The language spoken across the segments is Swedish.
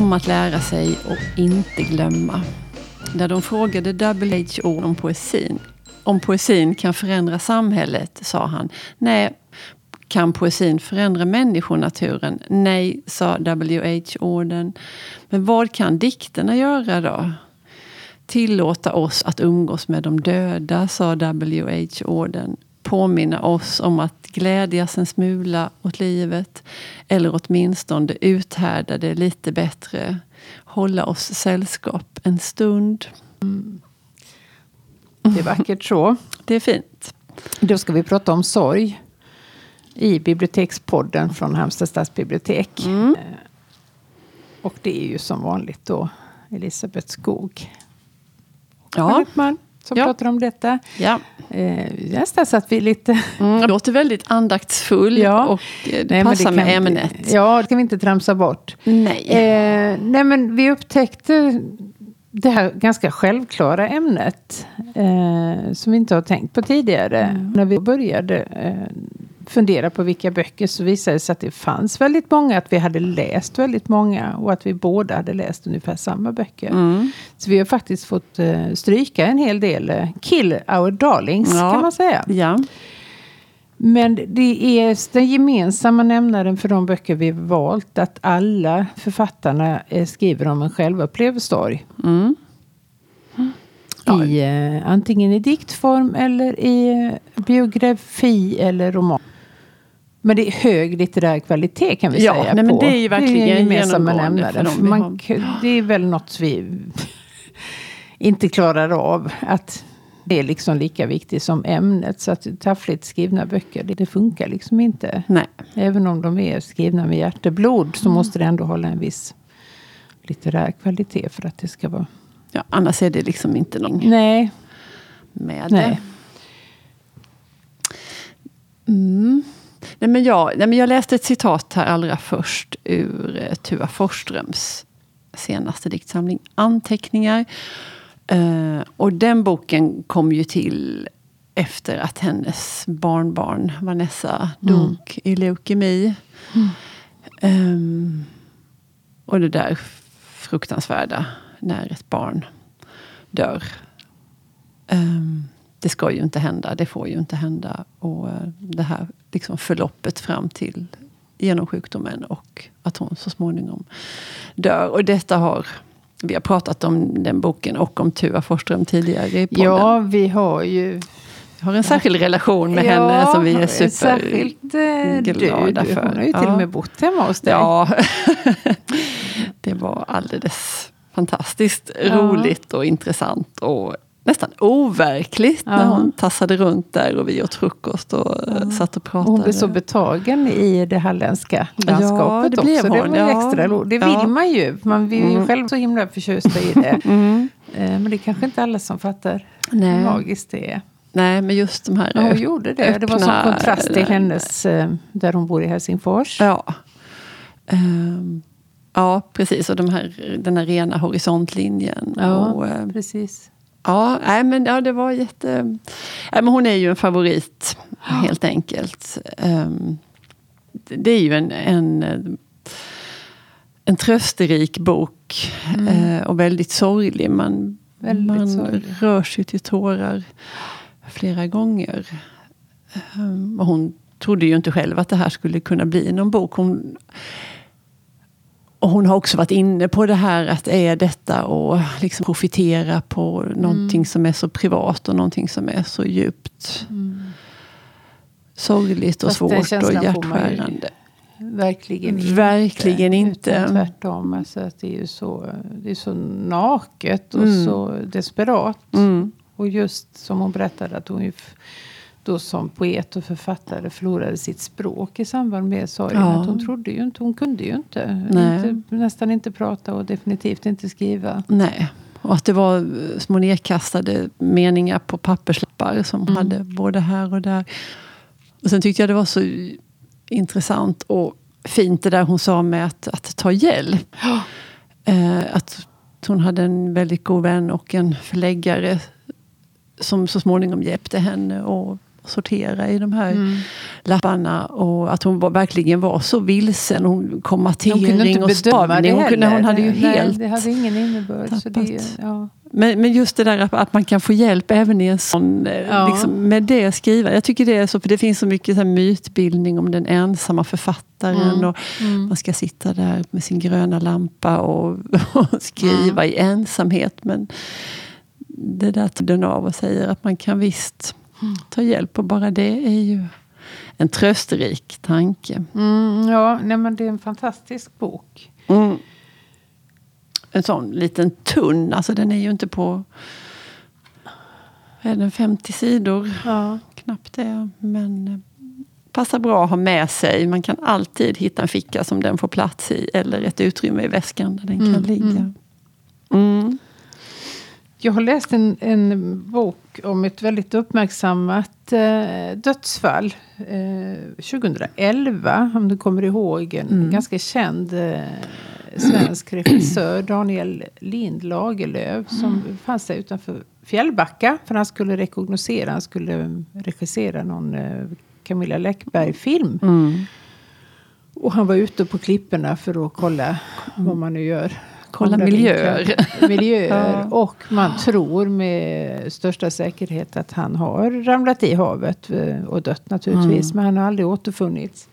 om att lära sig och inte glömma. Där de frågade WHO om poesin. Om poesin kan förändra samhället, sa han. Nej, kan poesin förändra människonaturen? Nej, sa WHO-orden. Men vad kan dikterna göra då? Tillåta oss att umgås med de döda, sa WHO-orden. Påminna oss om att glädjas en smula åt livet. Eller åtminstone uthärda det lite bättre. Hålla oss sällskap en stund. Mm. Det är vackert så. Det är fint. Då ska vi prata om sorg i bibliotekspodden från Halmstad stadsbibliotek. Mm. Eh, och det är ju som vanligt då Elisabeth Skog. Ja. Man som ja. pratar om detta. Ja. Eh, nästan så att vi lite... Mm, det låter väldigt andaktsfull ja. och det nej, passar med ämnet. Ja, det kan vi inte tramsa bort. Nej. Eh, nej, men vi upptäckte det här ganska självklara ämnet eh, som vi inte har tänkt på tidigare. Mm. När vi började eh, fundera på vilka böcker så visade det sig att det fanns väldigt många, att vi hade läst väldigt många och att vi båda hade läst ungefär samma böcker. Mm. Så vi har faktiskt fått uh, stryka en hel del, uh, kill our darlings ja. kan man säga. Ja. Men det är den gemensamma nämnaren för de böcker vi valt att alla författarna eh, skriver om en självupplevelsestory. Mm. I, eh, antingen i diktform eller i biografi eller roman. Men det är hög litterär kvalitet kan vi ja, säga. Nej, men det är ju verkligen det är gemensamma nämnare. Man, det är väl något vi inte klarar av. Att det är liksom lika viktigt som ämnet. Så att taffligt skrivna böcker, det, det funkar liksom inte. Nej. Även om de är skrivna med hjärteblod så mm. måste det ändå hålla en viss litterär kvalitet för att det ska vara... Ja, annars är det liksom inte någon Nej. med Nej. Mm. Nej, men jag, nej, men jag läste ett citat här allra först ur eh, Tua Forsströms senaste diktsamling Anteckningar. Uh, och den boken kom ju till efter att hennes barnbarn Vanessa mm. dog i leukemi. Mm. Um, och det där fruktansvärda när ett barn dör. Um, det ska ju inte hända, det får ju inte hända. Och uh, det här liksom förloppet fram till genom sjukdomen och att hon så småningom dör. Och detta har vi har pratat om den boken och om Tua Forsström tidigare i podden. Ja, vi har ju... Vi har en särskild relation med ja, henne som vi är superglada eh, för. Hon har ju till och med bott hemma hos dig. Ja, det var alldeles fantastiskt ja. roligt och intressant. Och nästan overkligt ja. när hon tassade runt där och vi åt frukost och ja. satt och pratade. Hon blev så betagen i det halländska landskapet ja, det också. Hon. Det var ja. extra. Det vill man ju. Man blir ju mm. själv så himla förtjust i det. Mm. Eh, men det är kanske inte alla som fattar Nej. hur magiskt det är. Nej, men just de här ja, Hon gjorde det. Öppna, det var som kontrast till hennes, eh, där hon bor i Helsingfors. Ja. Um, ja, precis. Och de här, den här rena horisontlinjen. Ja, och, eh, precis. Ja, nej, men ja, det var jätte... Nej, men hon är ju en favorit, helt enkelt. Um, det är ju en, en, en trösterik bok. Mm. Uh, och väldigt sorglig. Man, väldigt man sorglig. rör sig till tårar flera gånger. Um, och hon trodde ju inte själv att det här skulle kunna bli någon bok. Hon, och hon har också varit inne på det här att är detta att liksom profitera på någonting mm. som är så privat och någonting som är så djupt mm. sorgligt och Fast svårt och hjärtskärande. Verkligen inte. Verkligen inte. Utan tvärtom. Alltså att det, är ju så, det är så naket och mm. så desperat. Mm. Och just som hon berättade att hon ju då som poet och författare förlorade sitt språk i samband med sorgen. Ja. Att hon trodde ju inte, hon kunde ju inte, inte, nästan inte prata och definitivt inte skriva. Nej. Och att det var små nedkastade meningar på papperslappar som mm. hade både här och där. Och sen tyckte jag det var så intressant och fint det där hon sa med att, att ta hjälp. Eh, att hon hade en väldigt god vän och en förläggare som så småningom hjälpte henne. Och sortera i de här mm. lapparna. Och att hon var, verkligen var så vilsen. Hon kom matering och stavning. Hon, kunde, hon hade ju Nej, helt det hade ingen innebörd. Så det, ja. men, men just det där att, att, man kan få hjälp även i en sån, eh, ja. liksom, med det skriva. Jag tycker det är så, för det finns så mycket så här, mytbildning om den ensamma författaren. Mm. Och mm. Man ska sitta där med sin gröna lampa och, och skriva i ensamhet. Men det där tar den av och säger att man kan visst. Ta hjälp. Och bara det är ju en trösterik tanke. Mm, ja, nej, men det är en fantastisk bok. Mm. En sån liten tunn, alltså den är ju inte på är den 50 sidor. Ja. Knappt det. Men eh, passar bra att ha med sig. Man kan alltid hitta en ficka som den får plats i. Eller ett utrymme i väskan där den kan mm, ligga. Mm. mm. Jag har läst en, en bok om ett väldigt uppmärksammat eh, dödsfall. Eh, 2011, om du kommer ihåg. En mm. ganska känd eh, svensk regissör, Daniel Lind Lagerlöf. Som mm. fanns där utanför Fjällbacka. För han skulle rekognosera, han skulle regissera någon eh, Camilla Läckberg-film. Mm. Och han var ute på klipporna för att kolla vad man nu gör kolla miljöer. miljöer. ja. Och man tror med största säkerhet att han har ramlat i havet eh, och dött naturligtvis. Mm. Men han har aldrig återfunnits.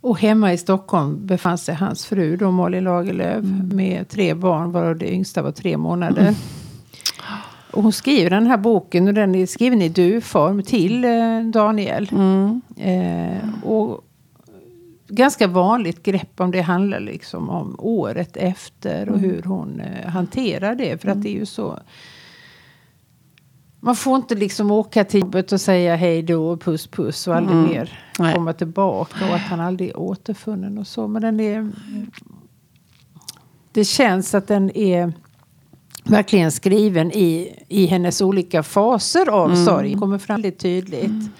Och hemma i Stockholm befann sig hans fru då, Molly Lagerlöf mm. med tre barn varav det yngsta var tre månader. Mm. Och hon skriver den här boken och den är skriven i du-form till eh, Daniel. Mm. Eh, och ganska vanligt grepp om det handlar liksom om året efter och mm. hur hon eh, hanterar det. För att det är ju så... Man får inte liksom åka till jobbet och säga hej då och puss puss och aldrig mm. mer Nej. komma tillbaka. Och att han aldrig är återfunnen och så. Men den är... Det känns att den är verkligen skriven i, i hennes olika faser av mm. sorg. Kommer fram väldigt tydligt.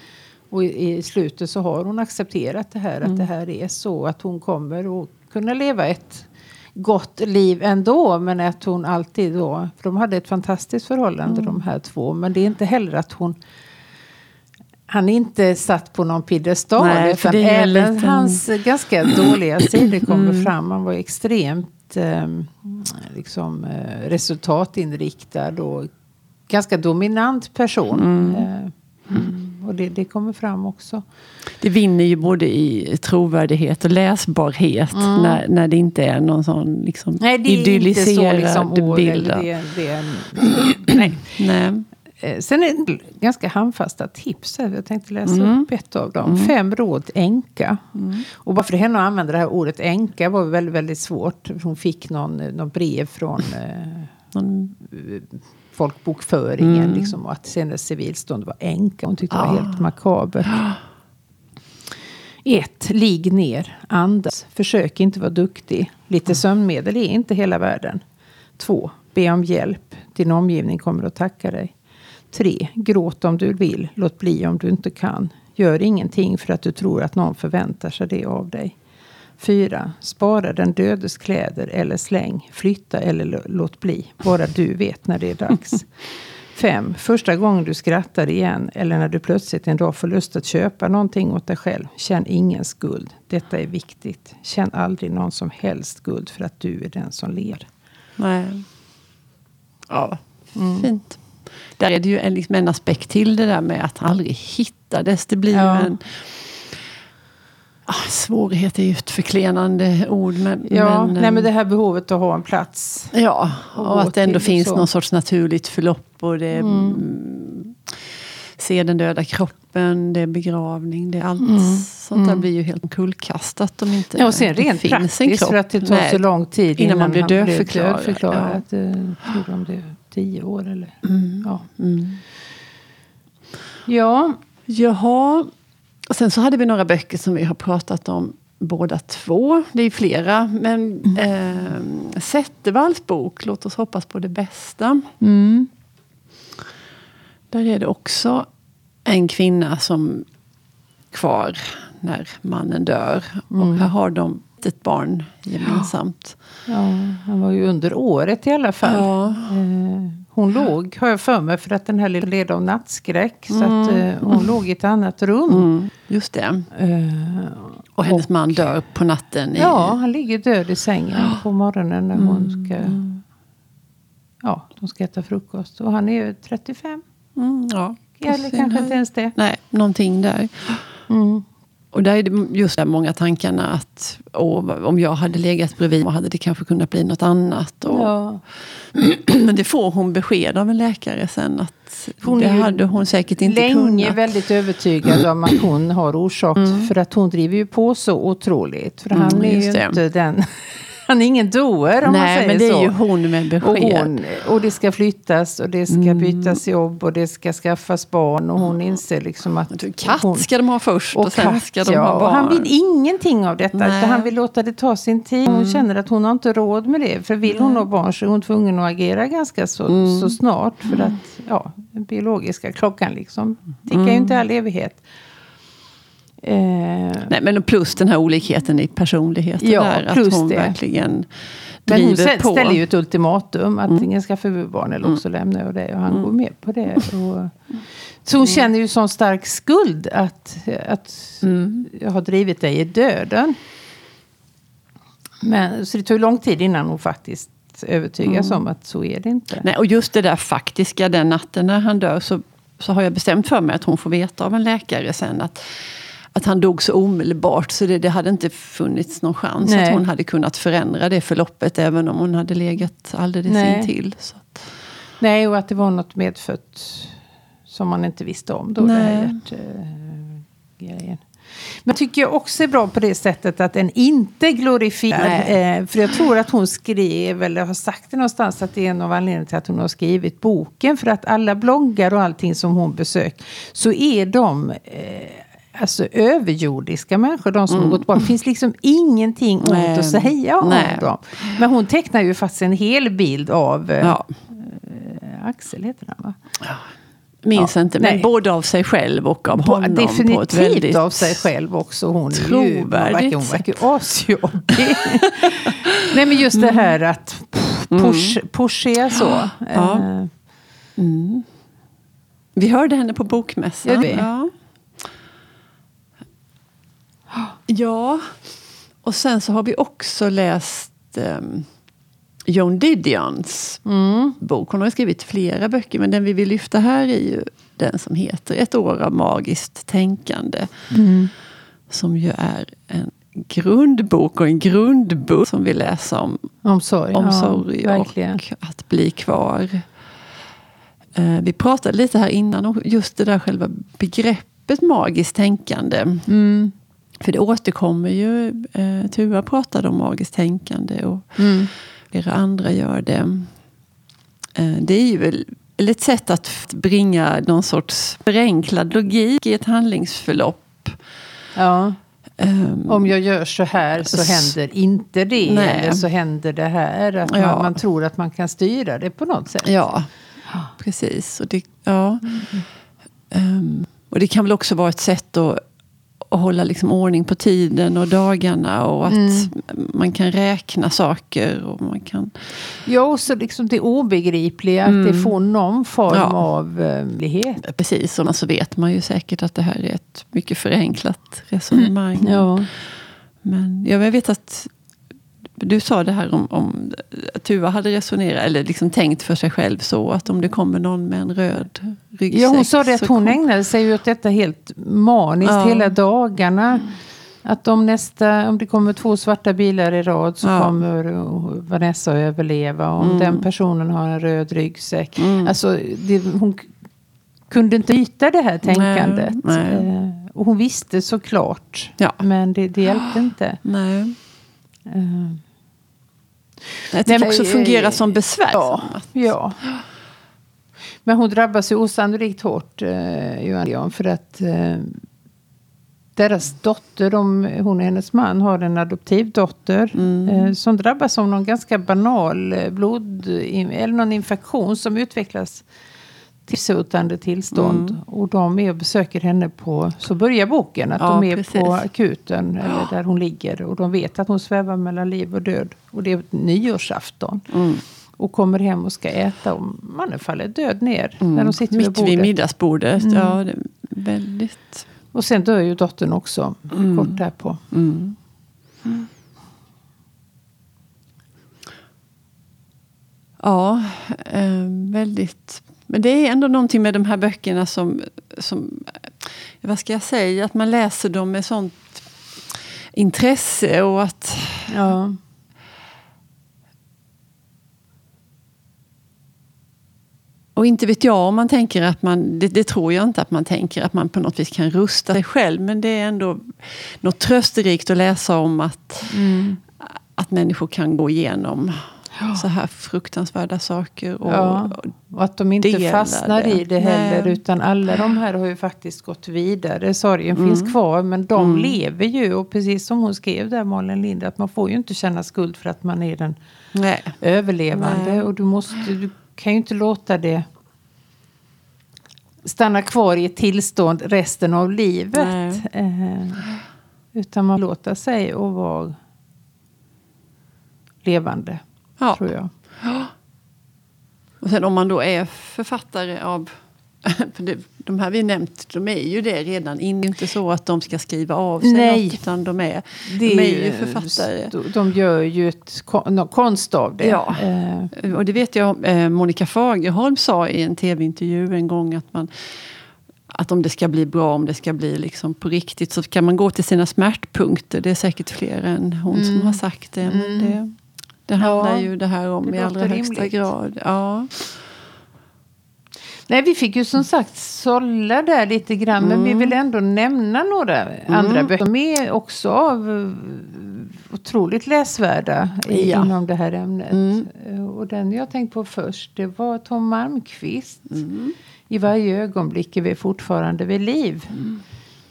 Och i, i, slutet så har hon accepterat det här, mm. att det här är så. Att hon kommer att kunna leva ett gott liv ändå. Men att hon alltid då, för de hade ett fantastiskt förhållande mm. de här två. Men det är inte heller att hon han är inte satt på någon piedestal. Nej, utan även liten... hans ganska dåliga sidor kommer mm. fram. Han var extremt eh, liksom, eh, resultatinriktad och ganska dominant person. Mm. Eh, mm. Och det, det kommer fram också. Det vinner ju både i trovärdighet och läsbarhet mm. när, när det inte är någon sån liksom, nej, det är idylliserad inte så, liksom, bild. Det, det, nej. nej. Eh, sen är det ganska handfasta tips. Här. Jag tänkte läsa mm. upp ett av dem. Mm. Fem råd änka. Mm. Och bara för henne att använda det här ordet änka var väldigt, väldigt svårt. Hon fick någon, någon brev från eh, någon folkbokföringen. Mm. Liksom, och att hennes civilstånd var änka. Hon tyckte det var helt ah. makabert. 1. Ligg ner. Andas. Försök inte vara duktig. Lite sömnmedel är inte hela världen. 2. Be om hjälp. Din omgivning kommer att tacka dig. 3. Gråt om du vill. Låt bli om du inte kan. Gör ingenting för att du tror att någon förväntar sig det av dig. 4. Spara den dödes kläder eller släng. Flytta eller låt bli. Bara du vet när det är dags. 5. Första gången du skrattar igen eller när du plötsligt en dag får lust att köpa någonting åt dig själv. Känn ingen skuld. Detta är viktigt. Känn aldrig någon som helst skuld för att du är den som ler. Nej. Ja, mm. fint. Där är det ju en, liksom en aspekt till det där med att aldrig hittades. Det blir ja. en Ah, svårighet är ju ett förklenande ord. Men, ja, men, nej, men det här behovet att ha en plats. Ja, och, och att det ändå finns någon sorts naturligt förlopp. Och det mm. Se den döda kroppen, det är begravning, det är allt mm. sånt där mm. blir ju helt kullkastat om inte ja, och sen rent det finns en kropp. för att det tar nej, så lång tid innan, man blir dödförklarad. dödförklarad. Ja. Jag tror om det är tio år eller... Mm. Ja. Mm. ja. Jaha, och sen så hade vi några böcker som vi har pratat om båda två. Det är flera. Men mm. eh, Zettervalls bok, Låt oss hoppas på det bästa. Mm. Där är det också en kvinna som kvar när mannen dör. Mm. Och här har de ett barn gemensamt. Ja. ja, han var ju under året i alla fall. Ja. Eh, hon låg, har jag för mig, för att den här lilla led av nattskräck. Så Mm. att eh, hon låg i ett annat rum. Just det. Eh, Och hennes man dör på natten. I, Ja, han ligger död i sängen på morgonen när hon ska... Ja, de ska äta frukost. Och han är ju 35. Mm, ja. Eller kanske inte ens det. Nej, någonting där. Mm. Och där är det just där många tankarna att åh, om jag hade legat bredvid så hade det kanske kunnat bli något annat. Och, Ja. Men det får hon besked av en läkare sen att Hon det hade hon säkert inte Länge kunnat. väldigt övertygad om att hon har orsak. För att hon driver ju på så otroligt. För han Mm, är ju inte den... Han är ingen doer om man Nej, säger men det så. är ju hon med Och, besked. hon, och det ska flyttas och det ska Mm. bytas jobb och det ska skaffas barn. Och hon inser liksom att... Katt hon, ska de ha först och, och sen katt, ska de ja. ha Och barn. han vill ingenting av detta. Nej. Mm. Utan han vill låta det ta sin tid. Hon känner att hon har inte råd med det. För vill hon ha barn så är hon tvungen att agera ganska så, Mm. så snart. För att ja, den biologiska klockan liksom tickar Mm. ju inte all evighet. Eh, Nej, men plus den här olikheten i personligheten Ja, där. plus att hon det. verkligen men hon sä- på. ställer ju ett ultimatum. Mm. Antingen skaffa vi barn eller också lämnar jag dig. Och han går med på det. Och, så hon känner ju sån stark skuld att, att Mm. jag har drivit dig i döden. Men, så det tog lång tid innan hon faktiskt övertygas Mm. om att så är det inte. Nej, och just det där faktiska, den natten när han dör så, så har jag bestämt för mig att hon får veta av en läkare sen att, att han dog så omedelbart så det, det hade inte funnits någon chans Nej. att hon hade kunnat förändra det förloppet även om hon hade legat alldeles Nej. intill. Så att, Nej, och att det var något medfött som man inte visste om då. Det här hjärt. Men tycker jag också är bra på det sättet att den inte glorifierar. Eh, för jag tror att hon skrev, eller har sagt det någonstans, att det är en av anledningarna till att hon har skrivit boken. För att alla bloggar och allting som hon besökt, så är de eh, alltså överjordiska människor, de som har gått bort. Det finns liksom ingenting ont Nej. att säga om Nej. dem. Men hon tecknar ju faktiskt en hel bild av eh, ja, Axel heter han va? minns Ja, inte, men nej. både av sig själv och av honom. på ett definitivt väldigt, av sig själv också. Hon är ju, hon trovärdigt verkar, hon verkar ju asjobbig. Nej men just det här att push, pushiga så. Mm. Ja. Eh, Mm. Vi hörde henne på bokmässan. Ja. Ja, och sen så har vi också läst um, Joan Didions mm. bok. Hon har skrivit flera böcker, men den vi vill lyfta här är ju den som heter Ett år av magiskt tänkande. Mm. Som ju är en grundbok och en grundbok som vi läser om Omsorg. omsorg ja, verkligen. och att bli kvar. Eh, vi pratade lite här innan om just det där själva begreppet magiskt tänkande. Mm. För det återkommer ju. Eh, Tuva pratade om magiskt tänkande och Mm. flera andra gör det. Eh, det är ju ett sätt att bringa någon sorts förenklad logik i ett handlingsförlopp. Ja. Ehm, Om jag gör så här så händer inte det. Nej. Eller så händer det här. Att Ja. man, man tror att man kan styra det på något sätt. Ja, precis. Och det, ja. Ehm, och det kan väl också vara ett sätt att, att hålla liksom ordning på tiden och dagarna. Och att man kan räkna saker. Och man kan, Ja, och så liksom det obegripliga. Att det får någon form Ja. av eh, precis, och så vet man ju säkert att det här är ett mycket förenklat resonemang. Ja. Men jag vet att du sa det här om, om att Tuva hade resonerat, eller liksom tänkt för sig själv så att om det kommer någon med en röd ryggsäck. Ja, hon sa det att hon kom- ägnade sig åt detta helt maniskt Ja. hela dagarna. Att om, nästa, om det kommer två svarta bilar i rad så Ja. kommer Vanessa att överleva. Om Mm. den personen har en röd ryggsäck. Alltså, det, hon kunde inte yta det här tänkandet. nej. Eh, och hon visste såklart. Ja. Men det, det hjälpte inte. Nej. Eh, Nej, men, också fungera som besvär. Ja, ja. Men hon drabbas ju osannolikt hårt, eh, Johan Leon, för att eh, deras dotter, de, hon och hennes man, har en adoptivdotter Mm. eh, som drabbas av någon ganska banal eh, blod eller någon infektion som utvecklas till sotande tillstånd. Mm. Och de är och besöker henne på, så börjar boken, att Ja, de är precis. på akuten eller där hon ligger och de vet att hon svävar mellan liv och död. Och det är nyårsafton. Mm. Och kommer hem och ska äta och mannen faller död ner. När de sitter vid Mitt bordet. vid middagsbordet. Mm. Ja, det är väldigt... Och sen dör ju dottern också Mm. kort därpå. Mm. Ja, eh, väldigt. Men det är ändå någonting med de här böckerna som, som... Vad ska jag säga? Att man läser dem med sånt intresse och att... Ja. Och inte vet jag om man tänker att man, det, det tror jag inte att man tänker, att man på något vis kan rusta sig själv. Men det är ändå något trösterikt att läsa om att, Mm. att människor kan gå igenom så här fruktansvärda saker. Och, Ja. Och att de inte Dela fastnar i det heller. Nej. Utan alla de här har ju faktiskt gått vidare. Sorgen Mm. finns kvar. Men de Mm. lever ju. Och precis som hon skrev där, Malin Lind. Att man får ju inte känna skuld för att man är den Nej. överlevande. Nej. Och du, måste, du kan ju inte låta det stanna kvar i ett tillstånd resten av livet. Eh, utan man låter sig och vara levande, Ja. tror jag. Och sen om man då är författare av... För det, de här vi nämnt, de är ju det redan in. Det är inte så att de ska skriva av sig Nej. något, utan de är, Det de är ju författare. De gör ju ett konst av det. Ja. Eh, Och det vet jag, eh, Monica Fagerholm sa i en tv-intervju en gång att man att om det ska bli bra, om det ska bli liksom på riktigt så kan man gå till sina smärtpunkter. Det är säkert fler än hon som Mm. har sagt det. Men Mm. det, det handlar Ja, ju det här om det i allra låter högsta rimligt. grad. Ja. Nej, vi fick ju som sagt sålla där lite grann. Men vi Mm. vill ändå nämna några andra böcker. De är också av eh, otroligt läsvärda i, Ja. inom det här ämnet. Mm. Eh, Och den jag tänkte på först, det var Tom Malmqvist. Mm. I varje ögonblick är vi fortfarande vid liv.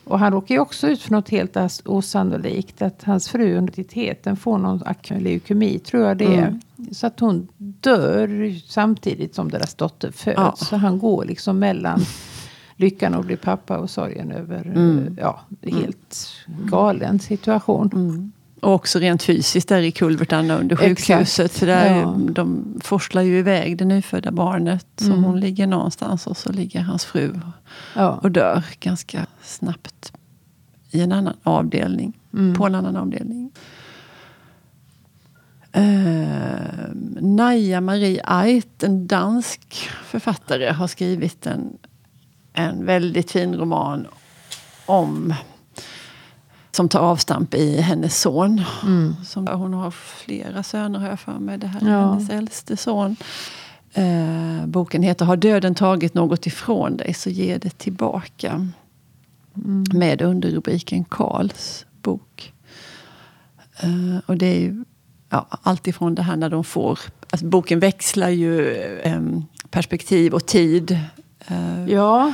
Mm. Och han råkar ju också ut för något helt osannolikt. Att hans fru under graviditeten får någon leukemi, tror jag det är. Mm. Så att hon dör samtidigt som deras dotter föds. Ja. Så han går liksom mellan lyckan att bli pappa och sorgen över Mm. eh, ja, helt galen situation. Mm. Och också rent fysiskt där i kulvertarna under sjukhuset. För där, Ja. De forslar ju iväg det nyfödda barnet. Så Mm. hon ligger någonstans och så ligger hans fru Ja. och dör ganska snabbt i en annan avdelning. Mm. På en annan avdelning. Uh, Naja Marie Ait, en dansk författare, har skrivit en, en väldigt fin roman om som tar avstamp i hennes son. Mm. Som, hon har flera söner har jag för mig. Det här är Ja. hennes äldste son. Eh, boken heter Har döden tagit något ifrån dig så ge det tillbaka. Mm. Med underrubriken Karls bok. Eh, och det är ju ja, allt ifrån det här när de får... Alltså boken växlar ju eh, perspektiv och tid. Eh, ja,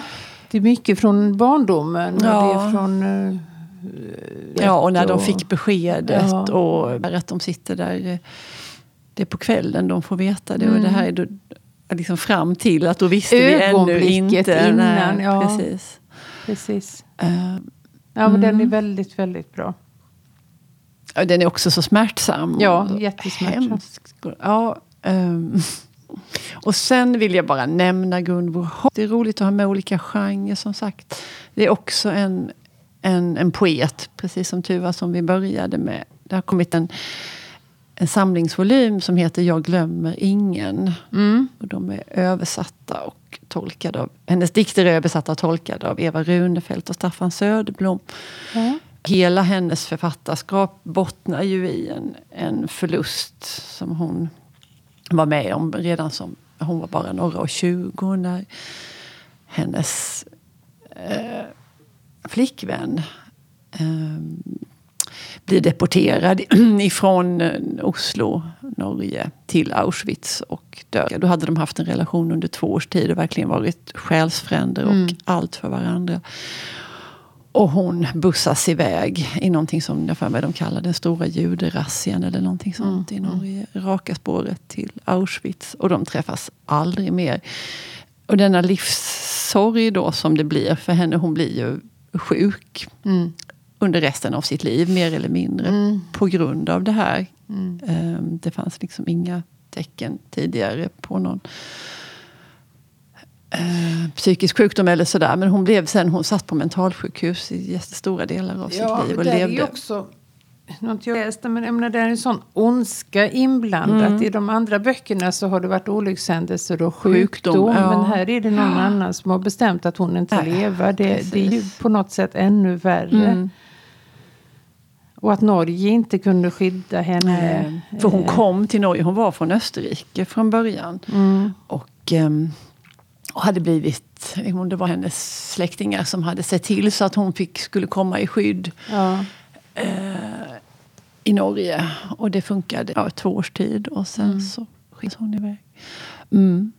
det är mycket från barndomen. Och Ja. det är från... Ja, och när de och- fick beskedet Ja. och att de sitter där. Det är på kvällen de får veta det. Och Mm. det här är då, liksom fram till att då visste vi ännu inte. innan, Nej, ja. Precis. Precis. Eh, Ja, men den är Mm. väldigt, väldigt bra. och den är också så smärtsam. Ja, och jättesmärtsam. hemsk. Ja, ehm. och sen vill jag bara nämna Gunvor. Det är roligt att ha med olika genrer som sagt. Det är också en, en, en poet, precis som Tuva som vi började med. Det har kommit en, en samlingsvolym som heter Jag glömmer ingen. Mm. Och de är översatta och tolkade av, hennes dikter är översatta och tolkade av Eva Runefelt och Staffan Söderblom. Ja. Hela hennes författarskap bottnar ju i en, en förlust som hon var med om redan som hon var bara några och tjugo när hennes eh, flickvän eh, blir deporterad ifrån eh, Oslo, Norge, till Auschwitz och dör. Då hade de haft en relation under två års tid och verkligen varit själsfränder och Mm. allt för varandra. Och hon bussas iväg i någonting som jag för mig de kallar den stora juderazzian eller någonting sånt Mm, i Norge. Raka spåret till Auschwitz. Och de träffas aldrig mer. Och denna livssorg då som det blir för henne, hon blir ju sjuk Mm. under resten av sitt liv, mer eller mindre. Mm. På grund av det här. Mm. Ehm, Det fanns liksom inga tecken tidigare på någon eh, psykisk sjukdom eller sådär. Men hon blev sen, hon satt på mentalsjukhus i jättestora delar av sitt liv. Och det levde. är också något jag läste, men jag menar, det är en sån ondska inblandat. Mm. I de andra böckerna så har det varit olyckshändelser och sjukdom. Sjukdom, ja. Men här är det någon annan som har bestämt att hon inte Nej, lever. Det, det är ju på något sätt ännu värre. Mm. Och att Norge inte kunde skydda henne. Eh, För hon Eh, kom till Norge, hon var från Österrike från början. Mm. Och, ehm, och hade blivit, det var hennes släktingar som hade sett till så att hon fick, skulle komma i skydd Ja. I Norge. Och det funkade ja, två års tid och sen Mm. så skickas hon iväg. Mm.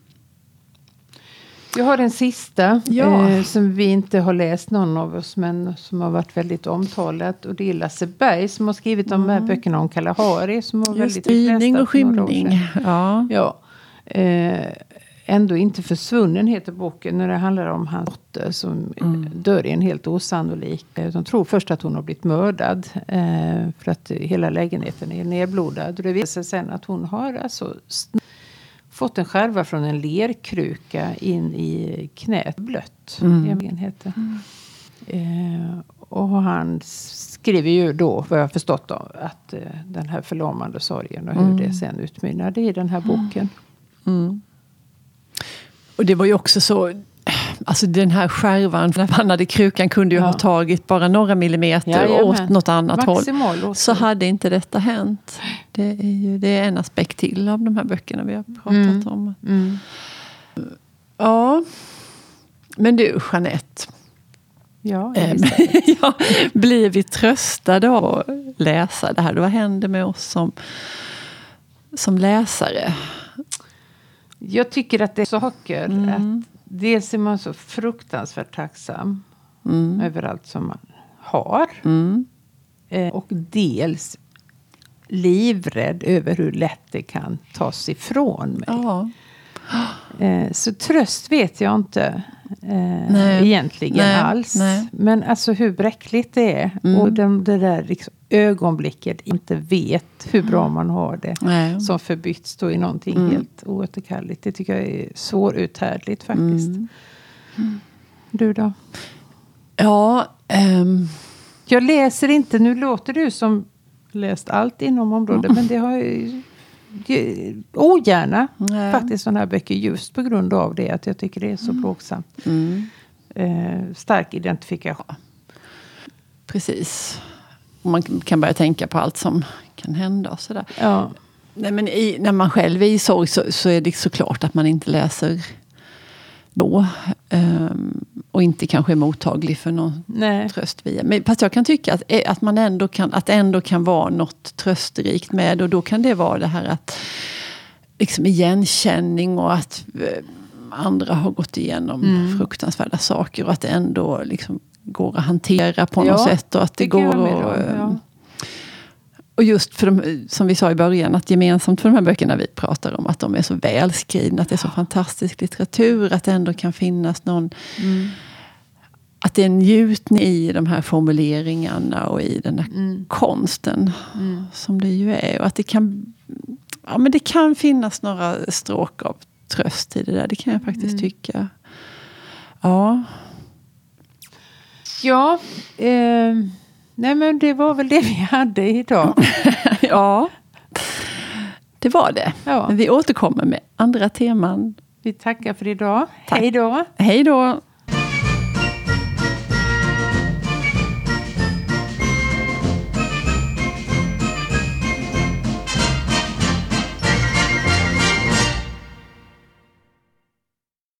Jag har en sista Ja. eh, som vi inte har läst någon av oss men som har varit väldigt omtalat. Och det är Lasse Berg som har skrivit de här böckerna om Kalahari. Som var Mm. Just väldigt och skymning. Ja. Ja. Eh, Ändå inte försvunnen heter boken när det handlar om hans dotter som Mm. dör i en helt osannolik. eh, De tror först att hon har blivit mördad. Eh, för att hela lägenheten är nedblodad. Det visar sig sen att hon har alltså fått en skärva från en lerkruka in i knät blött. Mm. Mm. Heter. Eh, och han skriver ju då, vad jag förstått, då, att eh, den här förlamande sorgen och hur Mm. det sen utmynnade i den här boken. Mm. Och det var ju också så, alltså den här skärvan, den förbannade krukan kunde ju Ja. ha tagit bara några millimeter Jajamän. åt något annat håll. Maximal åt- Så hade inte detta hänt. Det är, ju, det är en aspekt till av de här böckerna vi har pratat Mm. om. Mm. Ja, men du Jeanette. Ja, Eh, visst. ja, blir vi tröstade av att läsa det här? Vad händer med oss som, som läsare? Jag tycker att det är saker. Mm. Att dels är man så fruktansvärt tacksam Mm. över allt som man har. Mm. Eh, och dels livrädd över hur lätt det kan tas ifrån mig. Eh, så tröst vet jag inte eh, Nej. egentligen Nej. alls. Nej. Men alltså hur bräckligt det är. Mm. Och de, det där liksom, ögonblicket inte vet hur bra man har det. Nej. Som förbytts då i någonting Mm. helt oåterkalleligt. Det tycker jag är svåruthärdligt faktiskt. Mm. Du då? Ja, ehm, Jag läser inte, nu låter du som läst allt inom området. Men det har ju- ogärna Nej. faktiskt sådana här böcker. Just på grund av det att jag tycker det är så plågsamt. mm, Eh, stark identifikation. precis. Och man kan börja tänka på allt som kan hända och sådär. Ja. Nej, men i, när man själv är i sorg så, så är det såklart att man inte läser då. ehm, och inte kanske är mottaglig för någon Nej. tröst via. Men fast jag kan tycka att, eh, att man ändå kan, att det ändå kan vara något trösterikt med. Och då kan det vara det här att liksom igenkänning och att eh, andra har gått igenom Mm. fruktansvärda saker. Och att det ändå liksom går att hantera på något Ja, sätt. Och att det det går att, eh, ja. Och just för de, som vi sa i början, att gemensamt för de här böckerna vi pratar om, att de är så välskrivna, att det är så fantastisk litteratur, att det ändå kan finnas någon Mm. att det är en njutning i de här formuleringarna och i den här Mm. konsten Mm. som det ju är. Och att det kan, ja, men det kan finnas några stråk av tröst i det där. Det kan jag faktiskt Mm. tycka. Ja, Ja, eh, nej men det var väl det vi hade idag. ja. det var det. Ja. Men vi återkommer med andra teman. Vi tackar för idag. Tack. Hej då. Hej då!